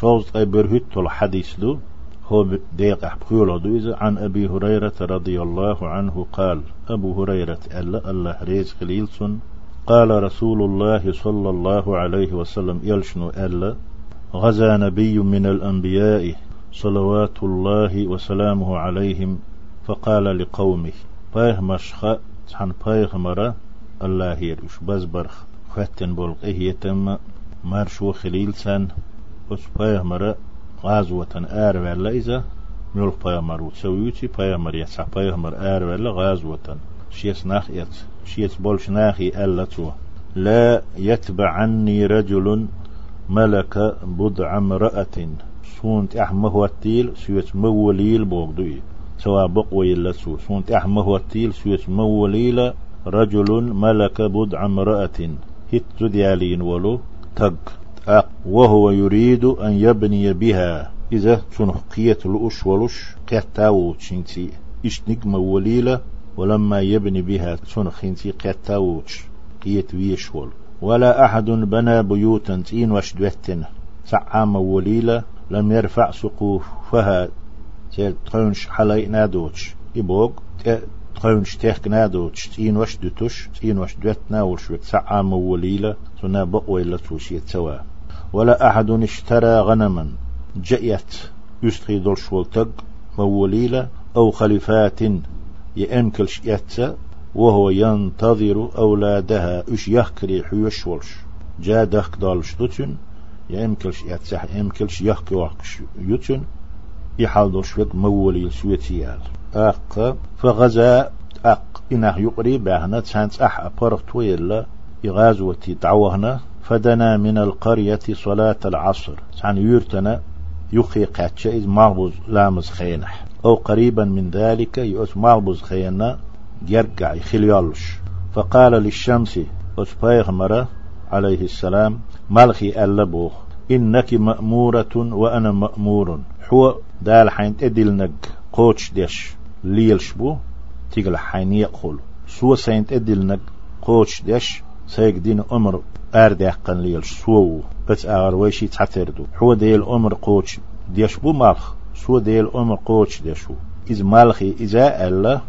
شوز برهت الحديث دو هو ديق أحبخيول إذا عن أبي هريرة رضي الله عنه قال أبو هريرة ألا الله ريز خليلسون قال رسول الله صلى الله عليه وسلم يلشنو ألا غزا نبي من الأنبياء صلوات الله وسلامه عليهم فقال لقومه بايه مشخ عن بايه مرة الله يرش بزبرخ فتن بولق إيه يتم مارشو خليل بايه مرة غازوة آر ولا إذا ميول بايمر وتسويتي بايمر يتسع بايمر آر ولا غازوة شيس ناخ يت شيس بولش ناخي ألا تو لا يتبعني رجل ملك بضع امرأة سونت أحمه والتيل سويت موليل بوغدوي سوا بقوي إلا سو سونت أحمه والتيل سويت موليل رجل ملك بضع امرأة هت ديالين ولو تق وهو يريد أن يبني بها. إذا تنقية الأش ولش قتاو تشنتي. إش نجم وليلة ولما يبني بها تنخينتي قتاو قيت ويشول ولا أحد بنى بيوتا تين وشدوتن. سعام وليلة لم يرفع سقوفها. تيل تخونش حلي نادوتش إبوغ تخونش تيخ نادوتش تين وشدوتش تين وشدوتنا وشوك سعام وليلة تنا بقوي لتوشي توا ولا أحد اشترى غنما. جئت يستغي دول شولتق موليلة أو خليفات يأنكل شئت وهو ينتظر أولادها. إش يحكري حيوش ولش جا دخك دالش دوتن يأنكل شئت سح يأنكلش يحكي وحكش يوتن يحال دول شوك موليل سويتيال أق فغزا أق. إنه يقري بهنا تسانت أح أبرغ تويلا. يغازوتي تعوهنا فدنا من القرية صلاة العصر. عن يورتنا يخي قاتشا إذ مغبوز لامز خينح أو قريبا من ذلك يؤس مغبوز خينا يرجع يخليالش فقال للشمس أسبايغ عليه السلام ملخي ألبوخ إنك مأمورة وأنا مأمور. حو دال حين تدلنك قوتش ديش ليلش بو تيغل حين يقول. سو سين تدلنك قوتش ديش سيك دين أمر أردقن ليل سو بس أغر ويشي تعتردو حو ديل أمر قوتش ديش بو مالخ. سو ديل أمر قوتش ديشو إذ مالخي إذا ألا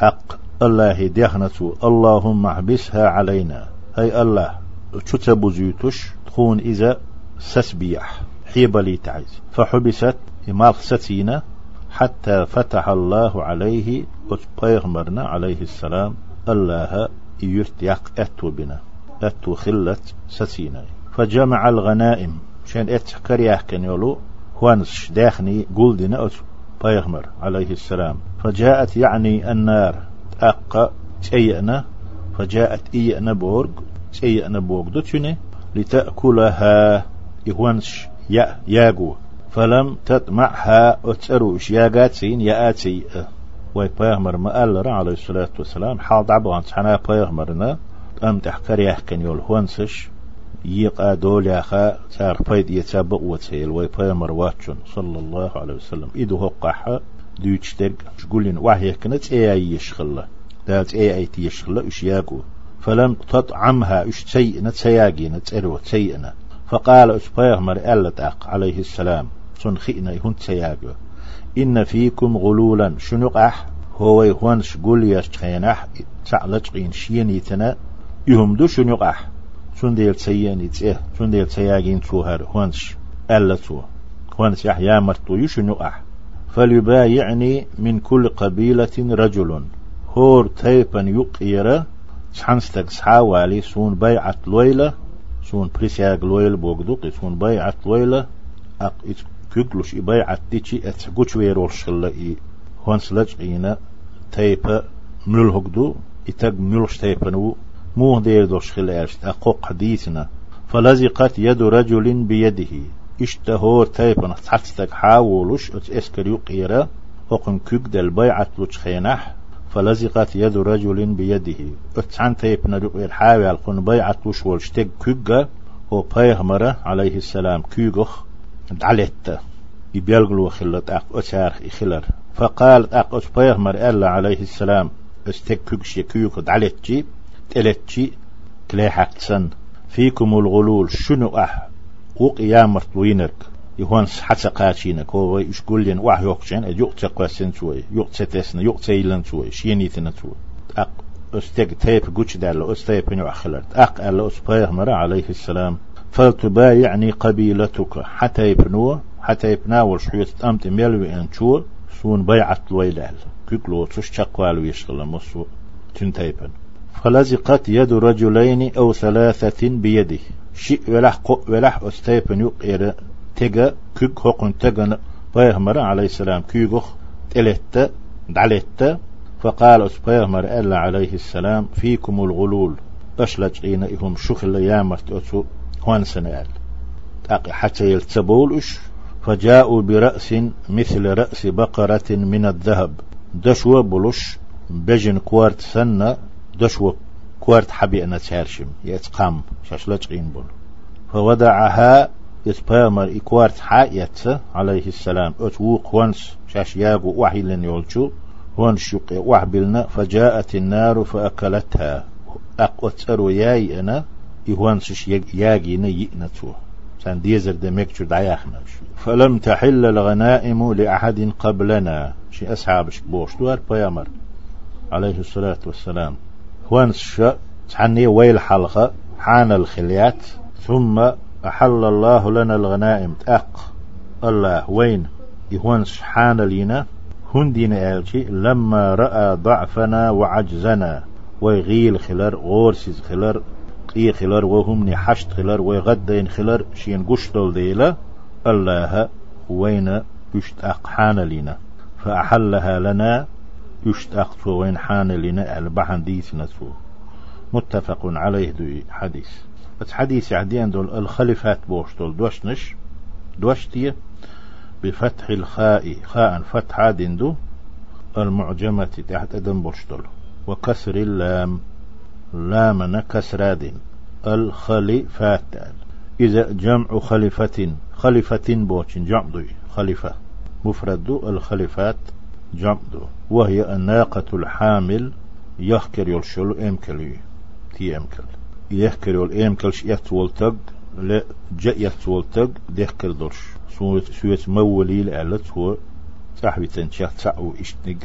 أق الله ديخنتو. اللهم احبسها علينا. هاي الله تتبو زيتوش تخون إذا سسبيح. حيبلي تعيز. فحبست مالخ ستينة حتى فتح الله عليه وتبيغمرنا عليه السلام الله يرتيق أتو بنا. أتو خلت ستينة فجمع الغنائم. شان إت كرياه كان يولو هوانس داخني قولدنا أتو بيغمر عليه السلام. فجاءت يعني النار. أق تيئنا. فجاءت إيئنا بورغ تيئنا بورغ دوتشني لتأكلها. إهوانش يا ياغو فلم تطمعها أتروش ياغاتين يأتي. وي بيغمر ما قال عليه الصلاة والسلام. حال دعبوان حنا بيغمرنا. أم تحكر يحكن يول هونسش يقا دول ياخا سار بيد يتابق وتسيل وي بيغمر واتشون صلى الله عليه وسلم. إدو هقاحا دوتش ترق شقولين وحي كنت اي يشخلا دات اي اي تيشخلا اش ياقو فلم تطعمها اش تسيئنا تسياقين تسيرو تسيئنا فقال اش بيغمر ألتاق عليه السلام سنخئنا يهون تسياقو إن فيكم غلولا. شنقح هو يهون شقول يشخينح تعلق شين يتنا يهم دو شنقح شن ديل تسيين يتسيه؟ شن ديل تسياقين توهر هونش ألا تو. هونش يحيا مرتو يشنقح فليبايعني من كل قبيلة رجل. هور تيبا يقيرا شحنستك سحاوالي سون بيعة لويلة. سون بريسياغ لويل بوغدوق سون بيعة لويلة. أق كيكلوش بيعة تيشي اتسقوش ويرول شلا إي. هونس لجعينا تيبا ملل هقدو إتاق ملش تيبا نو موه دير دوش خلال أقوق حديثنا. فلزقت يد رجل بيده. إشتهور تايبن تحتك حاولش ات اسكر يقيرا وقن كوك دل بيعت لوش خينح. فلزقت يد رجل بيده. اتعن تايبن رقير حاول قن بيعت لوش والشتك كوكا هو بيغمرة عليه السلام كوغخ دعلت. يبيلغلو خلت أق اتارخ اخلر فقال ات بيغمر إلا عليه السلام. استك كوكش يكوك دعلتجي تلتجي تلاحق سن. فيكم الغلول. شنو أح؟ وقيامر وينرك يهونس حتى قاتشينا كو إش قولين واح يوقشين. أجوق تقوسين شوي يوق تتسنا يوق تيلن شوي شينيتنا شوي أق أستيق تيب قوش دال أستيب نوع خلرت أق ألا أسبايغ مرا عليه السلام. فلتبايعني قبيلتك. حتى يبنوه حتى يبناول شحيت أمت ميلوي أنشور سون بيعت الويلال. كيكلو تش شقوال ويشغل مصو. تنتيبن. فلزقت يد رجلين أو ثلاثة بيده. شيء ولح ولح استيبن يقير تجا كيك هقن تجا عليه السلام. كيغخ تلت دعلت فقال أسبيغمر ألا عليه السلام فيكم الغلول. أشلج إينا إهم شخل يامرت أتو هون سنال حتى يلتبولش فجاءوا برأس مثل رأس بقرة من الذهب. دشوة بلوش بجن كوارت سنة دشوة كوارت حبي أنا تهرشم يتقام شاشلج قين بول. فوضعها يتبامر إكوارت حايت عليه السلام. أتوق وانس شاش ياغو وحي لن يولشو وانس شقي وحبلنا فجاءت النار فأكلتها. أقوتر ياي أنا إهوانسش ياغي نيئنتو سان ديزر دمك شو دعياخنا فلم تحل الغنائم لأحد قبلنا. شي أصحاب بوش دوار بيامر. عليه الصلاة والسلام. وانس شا تحني ويل حلقة حان الخليات ثم أحل الله لنا الغنائم. تأق الله وين يهونس حان لينا؟ هندين آلشي لما رأى ضعفنا وعجزنا. ويغيل خلر غورسيز خلر قي خلر وهم حشت خلر ويغدين خلر شين قشتل ديلا. الله وين يشتاق حان لنا فأحلها لنا يشتاق وين حان لنا البحن ديس نسو متفق عليه دو حديث. بس حديث عديان دول الخلفات بوش دول دوشنش دوشتي بفتح الخاء خاء فتحة دندو المعجمة تحت أدم بوش دول. وكسر اللام لام كسراد الخلفات إذا جمع خليفة خليفة بوش جمع دوي. خليفة. مفرد الخليفات. جمع دو وهي الناقة الحامل يحكر يلشل امكلي تي إمكل. يحكر يل امكلش يتولتق لا جاء يتولتق ديحكر درش. سويت مولي لألت هو صاحبي تنشيخ تسعو اشتنق